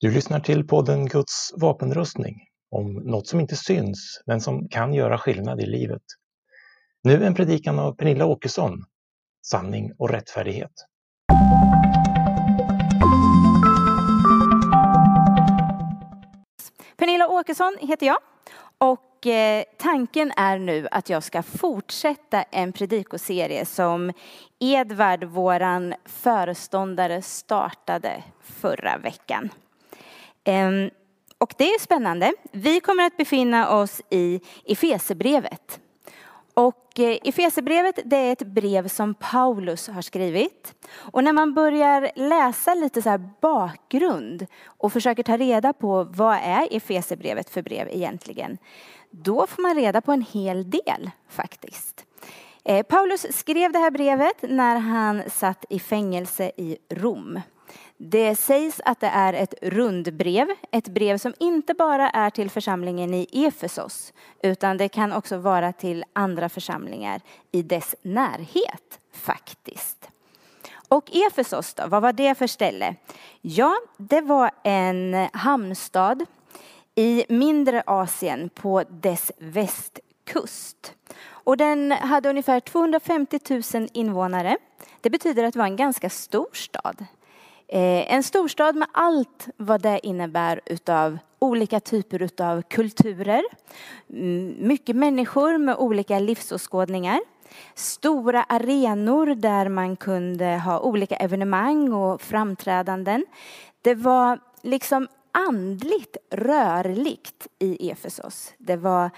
Du lyssnar till podden Guds vapenrustning om något som inte syns men som kan göra skillnad i livet. Nu en predikan av Pernilla Åkesson, Sanning och rättfärdighet. Pernilla Åkesson heter jag och eh, tanken är nu att jag ska fortsätta en predikoserie som Edvard, våran föreståndare, startade förra veckan. Ehm, och det är spännande. Vi kommer att befinna oss i Efesebrevet. Och eh, Efesebrevet det är ett brev som Paulus har skrivit. Och när man börjar läsa lite så här bakgrund och försöker ta reda på vad är Efesebrevet för brev egentligen, då får man reda på en hel del faktiskt. Eh, Paulus skrev det här brevet när han satt i fängelse i Rom. Det sägs att det är ett rundbrev, ett brev som inte bara är till församlingen i Efesos, utan det kan också vara till andra församlingar i dess närhet faktiskt. Och Efesos då, vad var det för ställe? Ja, det var en hamnstad i mindre Asien på dess västkust. Och den hade ungefär 250 000 invånare. Det betyder att det var en ganska stor stad. Eh, en storstad med allt vad det innebär utav olika typer utav kulturer. Mm, mycket människor med olika livsåskådningar. Stora arenor där man kunde ha olika evenemang och framträdanden. Det var liksom andligt rörligt i Efesos. Det var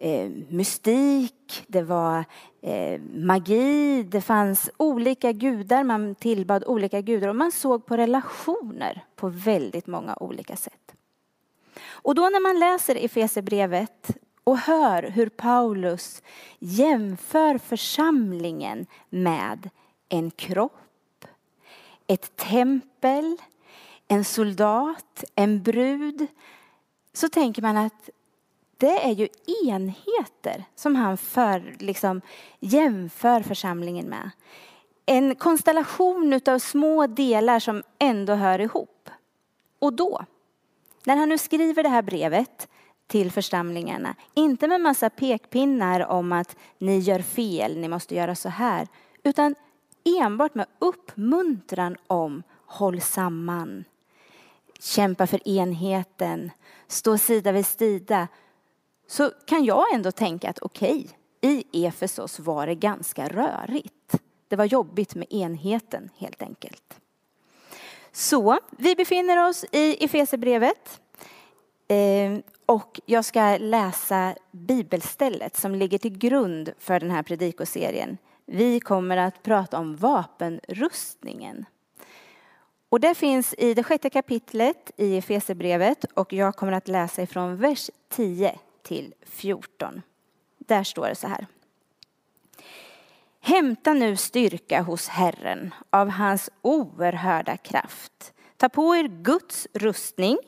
eh, mystik, det var eh, magi, det fanns olika gudar, man tillbad olika gudar och man såg på relationer på väldigt många olika sätt. Och då när man läser Efesierbrevet och hör hur Paulus jämför församlingen med en kropp, ett tempel, en soldat, en brud, så tänker man att det är ju enheter som han för, liksom, jämför församlingen med. En konstellation av små delar som ändå hör ihop. Och då, när han nu skriver det här brevet till församlingarna, inte med massa pekpinnar om att ni gör fel, ni måste göra så här, utan enbart med uppmuntran om håll samman, kämpa för enheten, stå sida vid sida, så kan jag ändå tänka att okej, okay, i Efesos var det ganska rörigt. Det var jobbigt med enheten helt enkelt. Så vi befinner oss i Efesebrevet eh, och jag ska läsa bibelstället som ligger till grund för den här predikoserien. Vi kommer att prata om vapenrustningen. Och det finns i det sjätte kapitlet i Efesebrevet och jag kommer att läsa ifrån vers 10 till 14. Där står det så här. Hämta nu styrka hos Herren av hans oerhörda kraft. Ta på er Guds rustning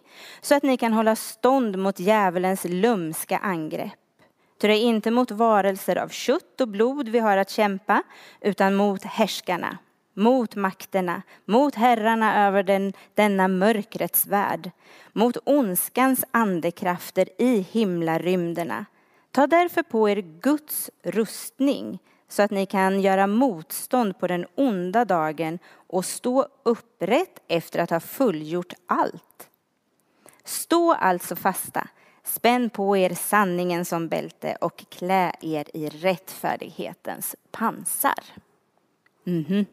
så att ni kan hålla stånd mot djävulens lumska angrepp. Ty det är inte mot varelser av kött och blod vi har att kämpa, utan mot härskarna, mot makterna, mot herrarna över den, denna mörkrets värld, mot ondskans andekrafter i himlarymderna. Ta därför på er Guds rustning så att ni kan göra motstånd på den onda dagen och stå upprätt efter att ha fullgjort allt. Stå alltså fasta, spänn på er sanningen som bälte och klä er i rättfärdighetens pansar. Mm -hmm.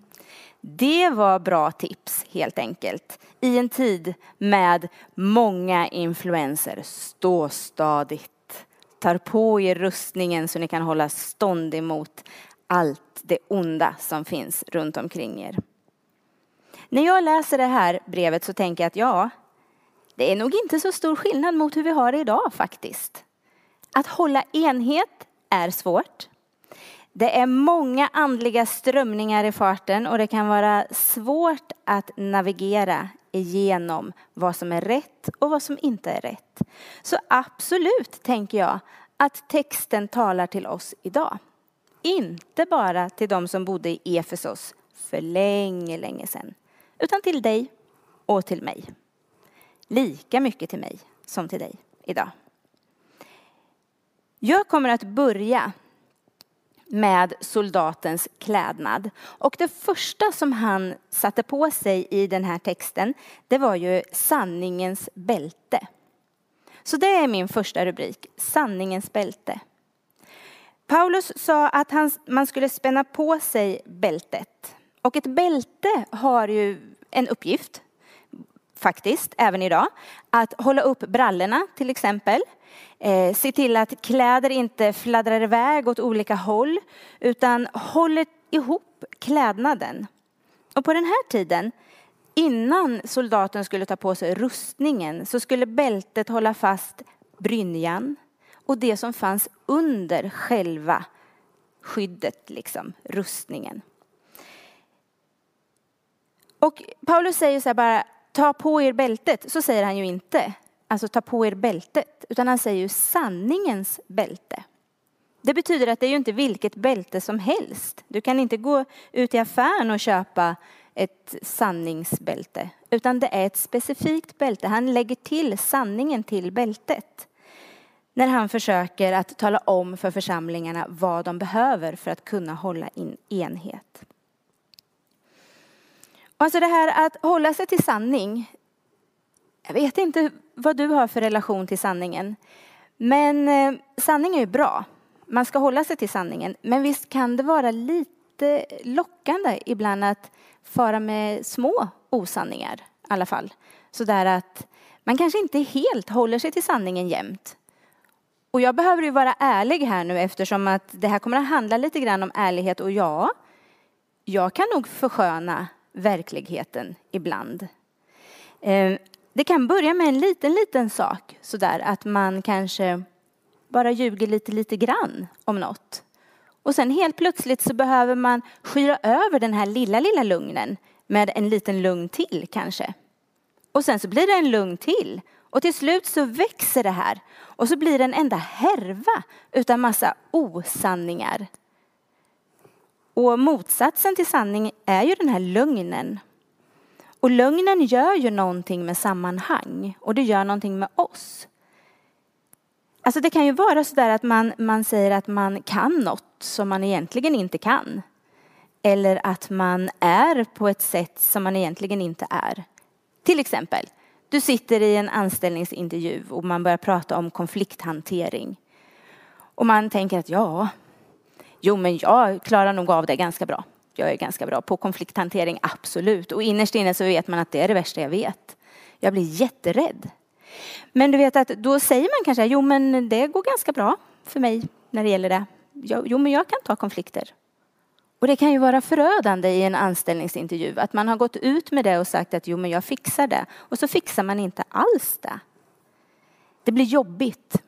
Det var bra tips helt enkelt. I en tid med många influenser. Stå stadigt. Tar på er rustningen så ni kan hålla stånd emot allt det onda som finns runt omkring er. När jag läser det här brevet så tänker jag att ja, det är nog inte så stor skillnad mot hur vi har det idag faktiskt. Att hålla enhet är svårt. Det är många andliga strömningar i farten och det kan vara svårt att navigera igenom vad som är rätt och vad som inte är rätt. Så absolut tänker jag att texten talar till oss idag. Inte bara till de som bodde i Efesos för länge, länge sedan, utan till dig och till mig. lika mycket till mig som till dig idag. Jag kommer att börja med soldatens klädnad. Och det första som han satte på sig i den här texten, det var ju sanningens bälte. Så det är min första rubrik, sanningens bälte. Paulus sa att han, man skulle spänna på sig bältet. Och ett bälte har ju en uppgift, faktiskt, även idag. Att hålla upp brallorna till exempel. Eh, se till att kläder inte fladdrar iväg åt olika håll utan håller ihop klädnaden. Och på den här tiden, innan soldaten skulle ta på sig rustningen, så skulle bältet hålla fast brynjan och det som fanns under själva skyddet, liksom, rustningen. Och Paulus säger så här bara, ta på er bältet. Så säger han ju inte, alltså ta på er bältet, utan han säger ju sanningens bälte. Det betyder att det är ju inte vilket bälte som helst. Du kan inte gå ut i affären och köpa ett sanningsbälte, utan det är ett specifikt bälte. Han lägger till sanningen till bältet när han försöker att tala om för församlingarna vad de behöver för att kunna hålla in enhet. Alltså det här att hålla sig till sanning. Jag vet inte vad du har för relation till sanningen. Men eh, sanning är ju bra. Man ska hålla sig till sanningen. Men visst kan det vara lite lockande ibland att fara med små osanningar i alla fall. Så där att man kanske inte helt håller sig till sanningen jämt. Och jag behöver ju vara ärlig här nu eftersom att det här kommer att handla lite grann om ärlighet och ja, jag kan nog försköna verkligheten ibland. Eh, det kan börja med en liten, liten sak sådär att man kanske bara ljuger lite, lite grann om något. Och sen helt plötsligt så behöver man skyra över den här lilla, lilla lugnen med en liten lugn till kanske. Och sen så blir det en lugn till. Och till slut så växer det här. Och så blir det en enda härva utan massa osanningar och motsatsen till sanning är ju den här lögnen. Och lögnen gör ju någonting med sammanhang och det gör någonting med oss. Alltså det kan ju vara så där att man, man säger att man kan något som man egentligen inte kan. Eller att man är på ett sätt som man egentligen inte är. Till exempel, du sitter i en anställningsintervju och man börjar prata om konflikthantering. Och man tänker att ja, Jo, men jag klarar nog av det ganska bra. Jag är ganska bra på konflikthantering, absolut. Och innerst inne så vet man att det är det värsta jag vet. Jag blir jätterädd. Men du vet att då säger man kanske, jo men det går ganska bra för mig när det gäller det. Jo, men jag kan ta konflikter. Och det kan ju vara förödande i en anställningsintervju att man har gått ut med det och sagt att jo men jag fixar det och så fixar man inte alls det. Det blir jobbigt.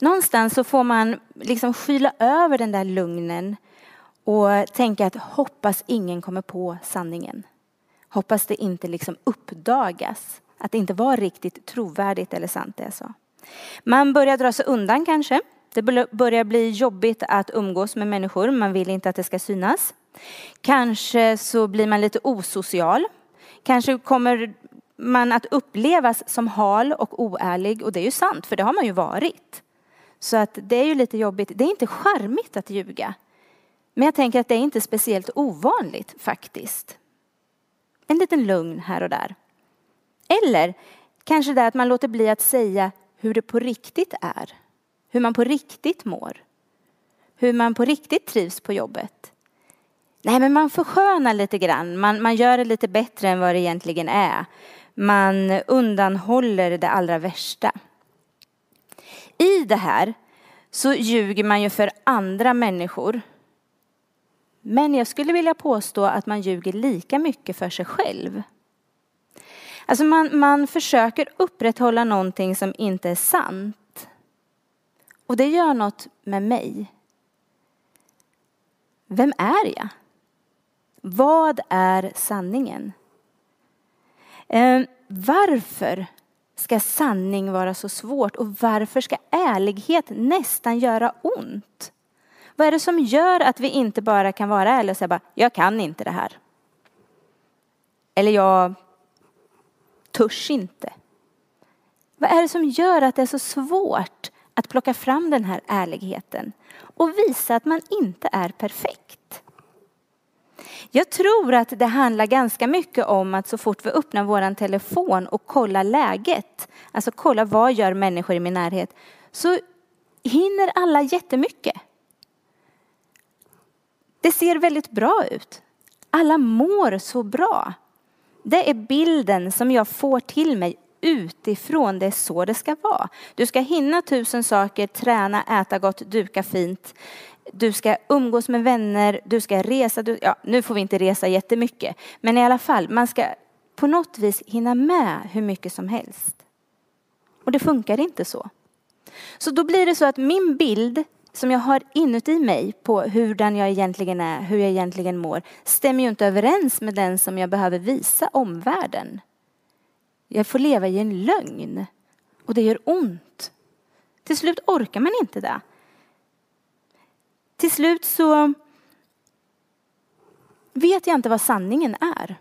Någonstans så får man liksom skyla över den där lugnen och tänka att hoppas ingen kommer på sanningen. Hoppas det inte liksom uppdagas att det inte var riktigt trovärdigt eller sant det jag sa. Man börjar dra sig undan kanske. Det börjar bli jobbigt att umgås med människor. Man vill inte att det ska synas. Kanske så blir man lite osocial. Kanske kommer man att upplevas som hal och oärlig och det är ju sant för det har man ju varit. Så att det är ju lite jobbigt. Det är inte charmigt att ljuga. Men jag tänker att det är inte speciellt ovanligt faktiskt. En liten lugn här och där. Eller kanske det att man låter bli att säga hur det på riktigt är. Hur man på riktigt mår. Hur man på riktigt trivs på jobbet. Nej, men man förskönar lite grann. Man, man gör det lite bättre än vad det egentligen är. Man undanhåller det allra värsta i det här så ljuger man ju för andra människor. Men jag skulle vilja påstå att man ljuger lika mycket för sig själv. Alltså man, man försöker upprätthålla någonting som inte är sant. Och det gör något med mig. Vem är jag? Vad är sanningen? Eh, varför ska sanning vara så svårt och varför ska ärlighet nästan göra ont? Vad är det som gör att vi inte bara kan vara ärliga och säga bara, jag kan inte det här. Eller jag törs inte. Vad är det som gör att det är så svårt att plocka fram den här ärligheten och visa att man inte är perfekt? Jag tror att det handlar ganska mycket om att så fort vi öppnar våran telefon och kollar läget, alltså kolla vad gör människor i min närhet, så hinner alla jättemycket. Det ser väldigt bra ut. Alla mår så bra. Det är bilden som jag får till mig utifrån. Det är så det ska vara. Du ska hinna tusen saker, träna, äta gott, duka fint. Du ska umgås med vänner, du ska resa. Du, ja, nu får vi inte resa jättemycket, men i alla fall, man ska på något vis hinna med hur mycket som helst. Och det funkar inte så. Så då blir det så att min bild som jag har inuti mig på hur den jag egentligen är, hur jag egentligen mår, stämmer ju inte överens med den som jag behöver visa omvärlden. Jag får leva i en lögn och det gör ont. Till slut orkar man inte det. Till slut så vet jag inte vad sanningen är.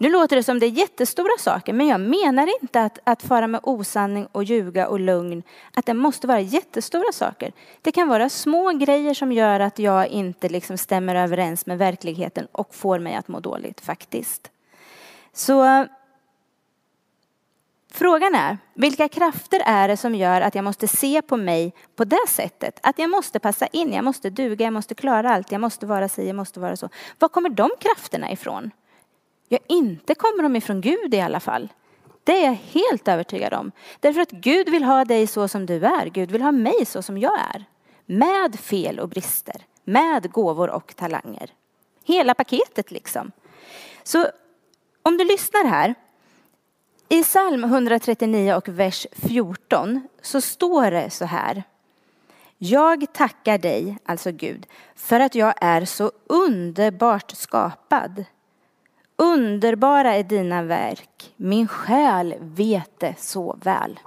Nu låter det som det är jättestora saker, men jag menar inte att, att fara med osanning och ljuga och lögn, att det måste vara jättestora saker. Det kan vara små grejer som gör att jag inte liksom stämmer överens med verkligheten och får mig att må dåligt faktiskt. Så Frågan är, vilka krafter är det som gör att jag måste se på mig på det sättet? Att jag måste passa in, jag måste duga, jag måste klara allt, jag måste vara si, jag måste vara så. Var kommer de krafterna ifrån? Ja, inte kommer de ifrån Gud i alla fall. Det är jag helt övertygad om. Därför att Gud vill ha dig så som du är. Gud vill ha mig så som jag är. Med fel och brister. Med gåvor och talanger. Hela paketet liksom. Så om du lyssnar här. I psalm 139 och vers 14 så står det så här. Jag tackar dig, alltså Gud, för att jag är så underbart skapad. Underbara är dina verk, min själ vet det så väl.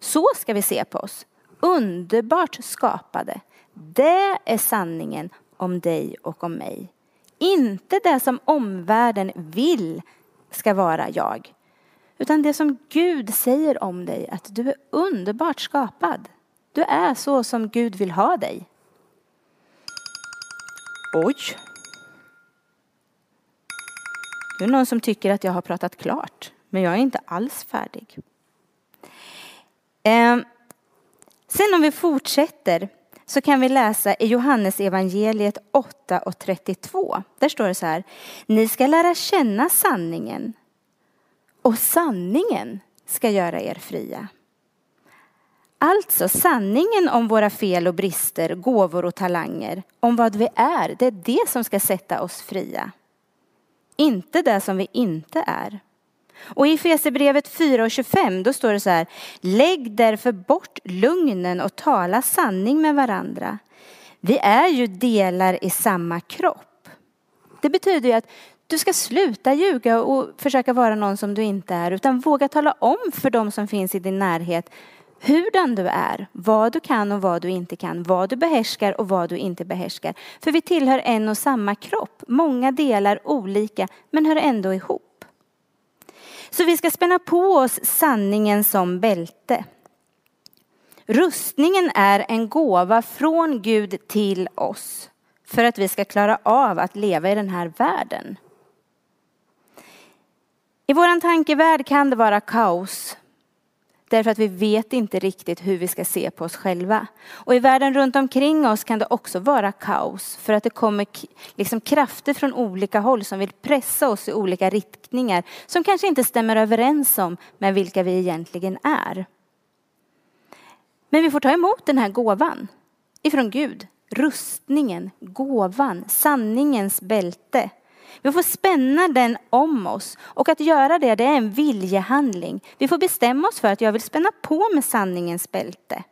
Så ska vi se på oss. Underbart skapade. Det är sanningen om dig och om mig. Inte det som omvärlden vill ska vara jag. Utan det som Gud säger om dig, att du är underbart skapad. Du är så som Gud vill ha dig. Oj, det är någon som tycker att jag har pratat klart, men jag är inte alls färdig. Eh, sen om vi fortsätter så kan vi läsa i Johannes evangeliet 8 och 32. Där står det så här. Ni ska lära känna sanningen och sanningen ska göra er fria. Alltså sanningen om våra fel och brister, gåvor och talanger, om vad vi är, det är det som ska sätta oss fria inte det som vi inte är. Och i Fesebrevet 4 och 25 då står det så här. Lägg därför bort lugnen och tala sanning med varandra. Vi är ju delar i samma kropp. Det betyder ju att du ska sluta ljuga och försöka vara någon som du inte är utan våga tala om för dem som finns i din närhet hurdan du är, vad du kan och vad du inte kan, vad du behärskar och vad du inte behärskar. För vi tillhör en och samma kropp, många delar olika men hör ändå ihop. Så vi ska spänna på oss sanningen som bälte. Rustningen är en gåva från Gud till oss för att vi ska klara av att leva i den här världen. I vår tankevärld kan det vara kaos Därför att vi vet inte riktigt hur vi ska se på oss själva. Och i världen runt omkring oss kan det också vara kaos. För att det kommer liksom krafter från olika håll som vill pressa oss i olika riktningar. Som kanske inte stämmer överens om med vilka vi egentligen är. Men vi får ta emot den här gåvan ifrån Gud. Rustningen, gåvan, sanningens bälte. Vi får spänna den om oss och att göra det, det är en viljehandling. Vi får bestämma oss för att jag vill spänna på med sanningens bälte.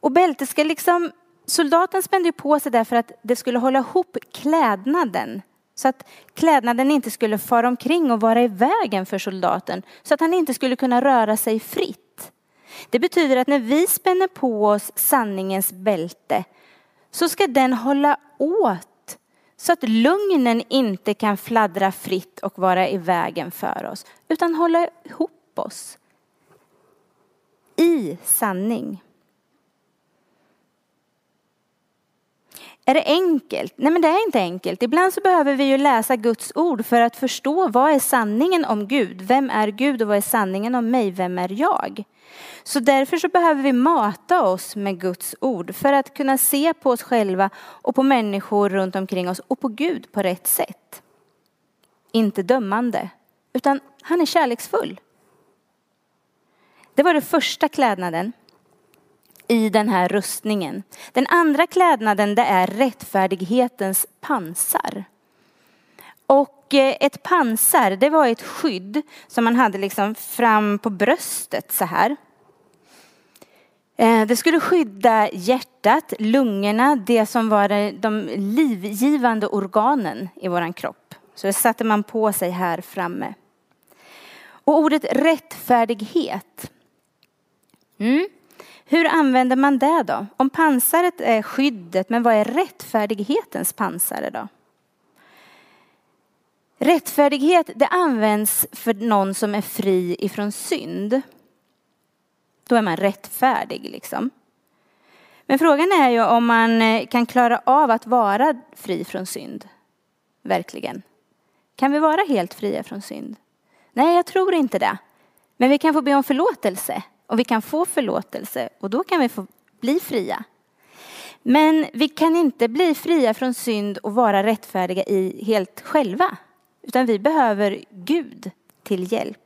Och bältet ska liksom, soldaten spände ju på sig därför att det skulle hålla ihop klädnaden. Så att klädnaden inte skulle fara omkring och vara i vägen för soldaten. Så att han inte skulle kunna röra sig fritt. Det betyder att när vi spänner på oss sanningens bälte så ska den hålla åt så att lugnen inte kan fladdra fritt och vara i vägen för oss, utan hålla ihop oss. i sanning. Är det enkelt? Nej, men det är inte enkelt. Ibland så behöver vi ju läsa Guds ord för att förstå vad är sanningen om Gud? Vem är Gud och vad är sanningen om mig? Vem är jag? Så därför så behöver vi mata oss med Guds ord för att kunna se på oss själva och på människor runt omkring oss och på Gud på rätt sätt. Inte dömande, utan han är kärleksfull. Det var den första klädnaden i den här rustningen. Den andra klädnaden det är rättfärdighetens pansar. Och eh, ett pansar det var ett skydd som man hade liksom fram på bröstet så här. Eh, det skulle skydda hjärtat, lungorna, det som var de livgivande organen i våran kropp. Så det satte man på sig här framme. Och ordet rättfärdighet. Mm. Hur använder man det då? Om pansaret är skyddet, men vad är rättfärdighetens pansare då? Rättfärdighet det används för någon som är fri ifrån synd. Då är man rättfärdig liksom. Men frågan är ju om man eh, kan klara av att vara fri från synd. Verkligen. Kan vi vara helt fria från synd? Nej, jag tror inte det. Men vi kan få be om förlåtelse och vi kan få förlåtelse och då kan vi få bli fria. Men vi kan inte bli fria från synd och vara rättfärdiga i helt själva. Utan vi behöver Gud till hjälp.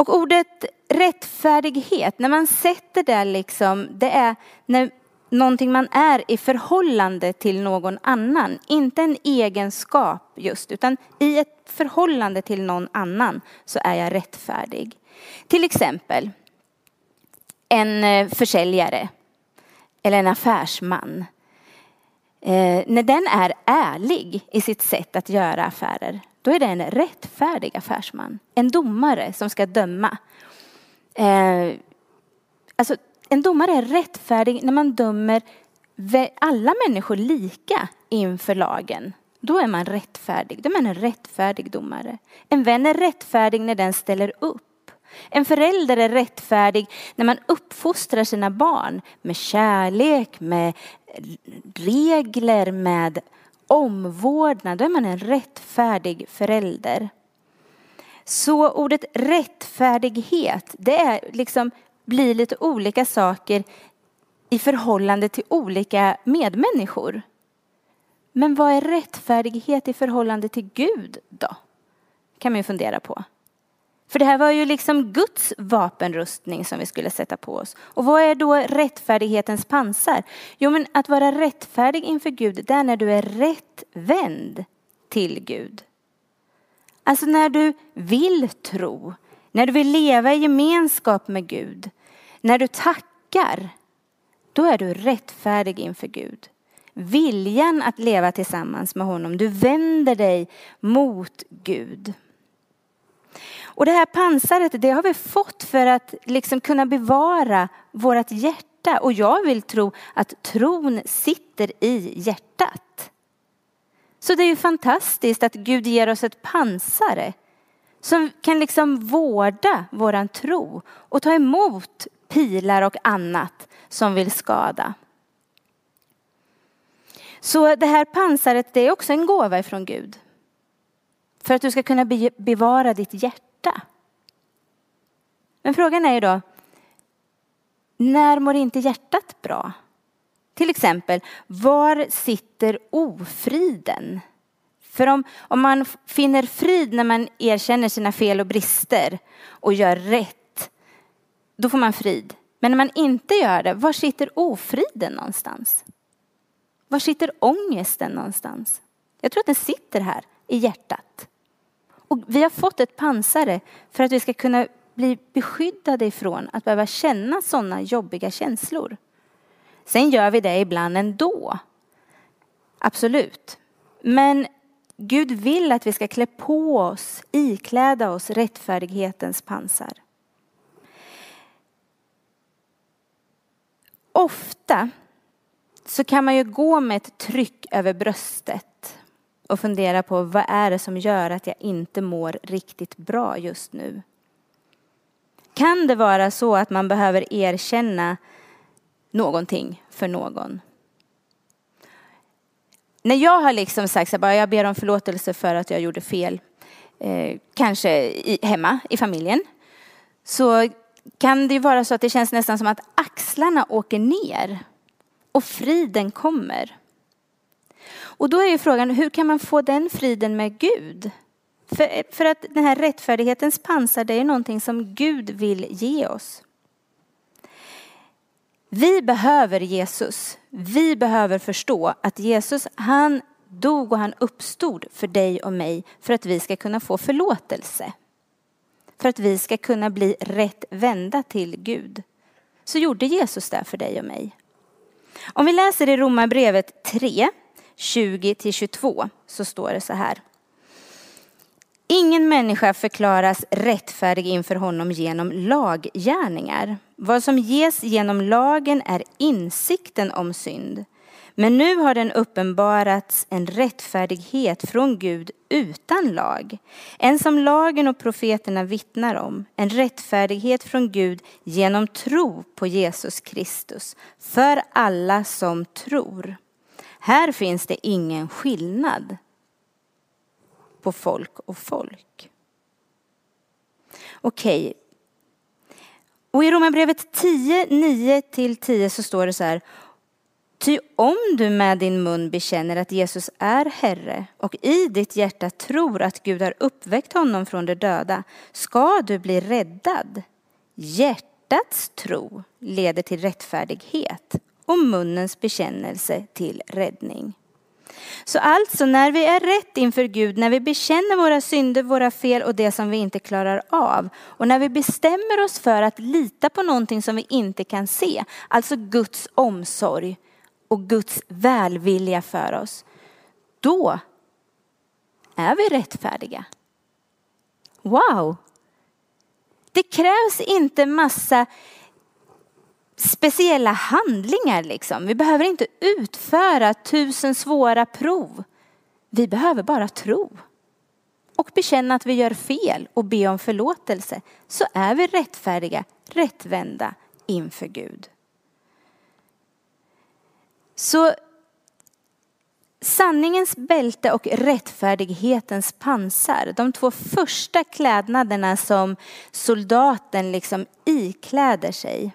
Och ordet rättfärdighet, när man sätter det liksom, det är när någonting man är i förhållande till någon annan. Inte en egenskap just, utan i ett förhållande till någon annan så är jag rättfärdig. Till exempel en eh, försäljare eller en affärsman. Eh, när den är ärlig i sitt sätt att göra affärer, då är det en rättfärdig affärsman. En domare som ska döma. Eh, alltså, en domare är rättfärdig när man dömer alla människor lika inför lagen. Då är man rättfärdig. Då är man en rättfärdig domare. En vän är rättfärdig när den ställer upp. En förälder är rättfärdig när man uppfostrar sina barn med kärlek, med regler, med omvårdnad. Då är man en rättfärdig förälder. Så ordet rättfärdighet, det är liksom, blir lite olika saker i förhållande till olika medmänniskor. Men vad är rättfärdighet i förhållande till Gud då? Kan man ju fundera på. För det här var ju liksom Guds vapenrustning som vi skulle sätta på oss. Och vad är då rättfärdighetens pansar? Jo, men att vara rättfärdig inför Gud, det är när du är rättvänd till Gud. Alltså när du vill tro, när du vill leva i gemenskap med Gud, när du tackar, då är du rättfärdig inför Gud. Viljan att leva tillsammans med honom, du vänder dig mot Gud. Och det här pansaret, det har vi fått för att liksom kunna bevara vårt hjärta. Och jag vill tro att tron sitter i hjärtat. Så det är ju fantastiskt att Gud ger oss ett pansare som kan liksom vårda våran tro och ta emot pilar och annat som vill skada. Så det här pansaret det är också en gåva ifrån Gud. För att du ska kunna bevara ditt hjärta. Men frågan är ju då, när mår inte hjärtat bra? Till exempel, var sitter ofriden? För om, om man finner frid när man erkänner sina fel och brister och gör rätt, då får man frid. Men när man inte gör det, var sitter ofriden någonstans? Var sitter ångesten någonstans? Jag tror att den sitter här i hjärtat. Och vi har fått ett pansare för att vi ska kunna bli beskyddade ifrån att behöva känna sådana jobbiga känslor. Sen gör vi det ibland ändå. Absolut. Men Gud vill att vi ska klä på oss, ikläda oss rättfärdighetens pansar. Ofta så kan man ju gå med ett tryck över bröstet och fundera på vad är det som gör att jag inte mår riktigt bra just nu. kan det vara så att man behöver erkänna någonting för någon. När jag har liksom sagt att jag ber om förlåtelse för att jag gjorde fel, eh, kanske i, hemma i familjen, så kan det ju vara så att det känns nästan som att axlarna åker ner och friden kommer. Och då är ju frågan, hur kan man få den friden med Gud? För, för att den här rättfärdighetens pansar, det är någonting som Gud vill ge oss. Vi behöver Jesus. Vi behöver förstå att Jesus, han dog och han uppstod för dig och mig för att vi ska kunna få förlåtelse. För att vi ska kunna bli rätt vända till Gud. Så gjorde Jesus det för dig och mig. Om vi läser i Romarbrevet 3, 20-22 så står det så här. Ingen människa förklaras rättfärdig inför honom genom laggärningar. Vad som ges genom lagen är insikten om synd. Men nu har den uppenbarats en rättfärdighet från Gud utan lag. En som lagen och profeterna vittnar om. En rättfärdighet från Gud genom tro på Jesus Kristus. För alla som tror. Här finns det ingen skillnad på folk och folk. Okej. Och i Romarbrevet 10, 9 10 så står det så här. Ty om du med din mun bekänner att Jesus är Herre och i ditt hjärta tror att Gud har uppväckt honom från de döda ska du bli räddad. Hjärtats tro leder till rättfärdighet och munnens bekännelse till räddning. Så alltså när vi är rätt inför Gud, när vi bekänner våra synder, våra fel och det som vi inte klarar av och när vi bestämmer oss för att lita på någonting som vi inte kan se, alltså Guds omsorg och Guds välvilja för oss, då är vi rättfärdiga. Wow! Det krävs inte massa speciella handlingar liksom. Vi behöver inte utföra tusen svåra prov. Vi behöver bara tro. Och bekänna att vi gör fel och be om förlåtelse. Så är vi rättfärdiga, rättvända inför Gud. Så sanningens bälte och rättfärdighetens pansar, de två första klädnaderna som soldaten liksom ikläder sig.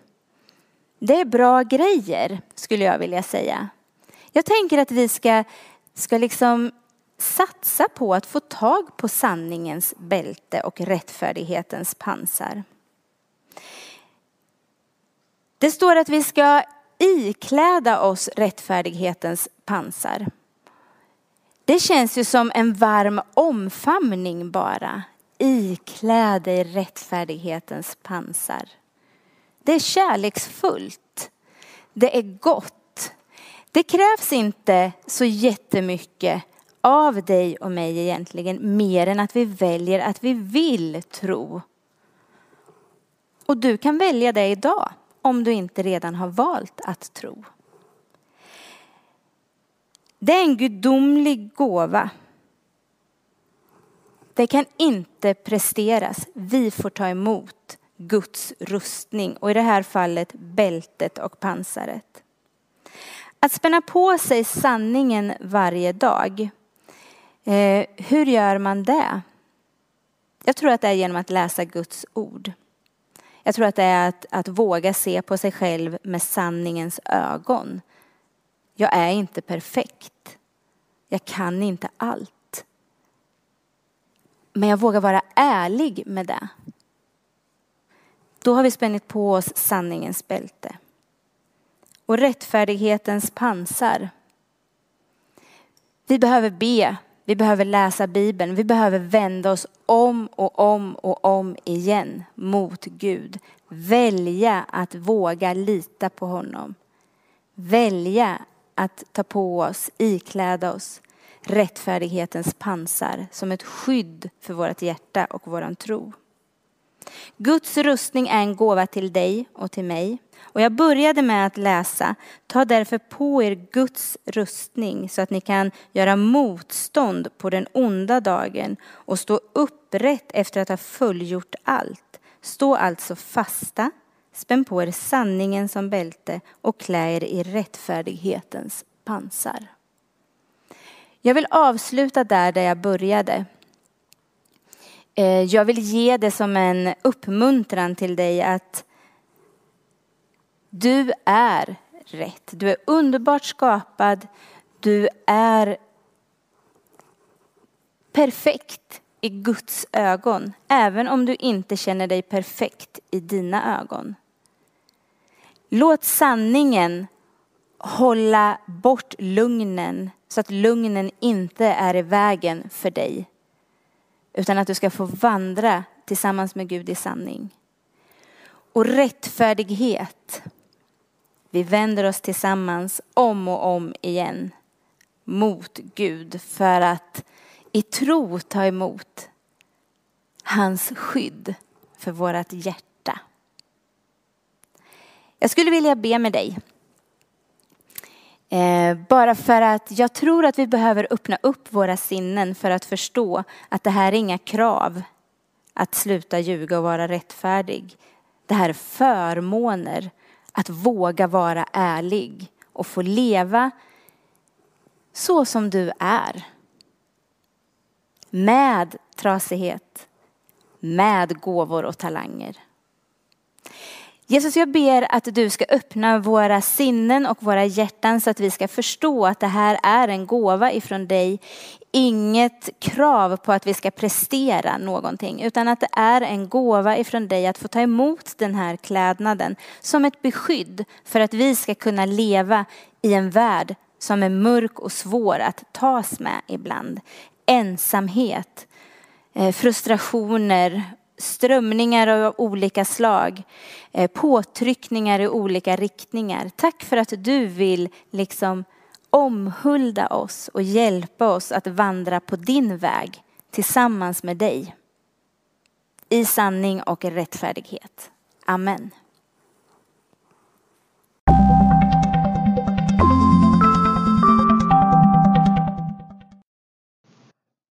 Det är bra grejer skulle jag vilja säga. Jag tänker att vi ska, ska liksom satsa på att få tag på sanningens bälte och rättfärdighetens pansar. Det står att vi ska ikläda oss rättfärdighetens pansar. Det känns ju som en varm omfamning bara. Ikläd dig rättfärdighetens pansar. Det är kärleksfullt. Det är gott. Det krävs inte så jättemycket av dig och mig egentligen, mer än att vi väljer att vi vill tro. Och du kan välja det idag om du inte redan har valt att tro. Det är en gudomlig gåva. Det kan inte presteras. Vi får ta emot Guds rustning och i det här fallet bältet och pansaret. Att spänna på sig sanningen varje dag. Eh, hur gör man det? Jag tror att det är genom att läsa Guds ord. Jag tror att det är att, att våga se på sig själv med sanningens ögon. Jag är inte perfekt. Jag kan inte allt. Men jag vågar vara ärlig med det. Då har vi spänt på oss sanningens bälte. Och rättfärdighetens pansar. Vi behöver be, vi behöver läsa Bibeln, vi behöver vända oss om och om och om igen mot Gud. Välja att våga lita på honom. Välja att ta på oss, ikläda oss rättfärdighetens pansar som ett skydd för vårt hjärta och våran tro. Guds rustning är en gåva till dig och till mig. Och jag började med att läsa, ta därför på er Guds rustning så att ni kan göra motstånd på den onda dagen och stå upprätt efter att ha fullgjort allt. Stå alltså fasta, spänn på er sanningen som bälte och klä er i rättfärdighetens pansar. Jag vill avsluta där, där jag började. Eh, jag vill ge det som en uppmuntran till dig att du är rätt. Du är underbart skapad. Du är perfekt i Guds ögon, även om du inte känner dig perfekt i dina ögon. Låt sanningen hålla bort lugnen så att lugnen inte är i vägen för dig. Utan att du ska få vandra tillsammans med Gud i sanning. Och rättfärdighet. Vi vänder oss tillsammans om och om igen mot Gud för att i tro ta emot hans skydd för vårt hjärta. Jag skulle vilja be med dig. Eh, bara för att jag tror att vi behöver öppna upp våra sinnen för att förstå att det här är inga krav att sluta ljuga och vara rättfärdig. Det här är förmåner att våga vara ärlig och få leva så som du är. Med trasighet, med gåvor och talanger. Jesus, jag ber att du ska öppna våra sinnen och våra hjärtan så att vi ska förstå att det här är en gåva ifrån dig. Inget krav på att vi ska prestera någonting, utan att det är en gåva ifrån dig att få ta emot den här klädnaden som ett beskydd för att vi ska kunna leva i en värld som är mörk och svår att tas med ibland. Ensamhet, eh, frustrationer, strömningar av olika slag, eh, påtryckningar i olika riktningar. Tack för att du vill liksom omhulda oss och hjälpa oss att vandra på din väg tillsammans med dig. I sanning och rättfärdighet. Amen.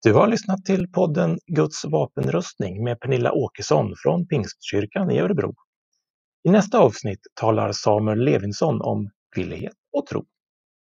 Du har lyssnat till podden Guds vapenrustning med Pernilla Åkesson från Pingstkyrkan i Örebro. I nästa avsnitt talar Samuel Levinsson om villighet och tro.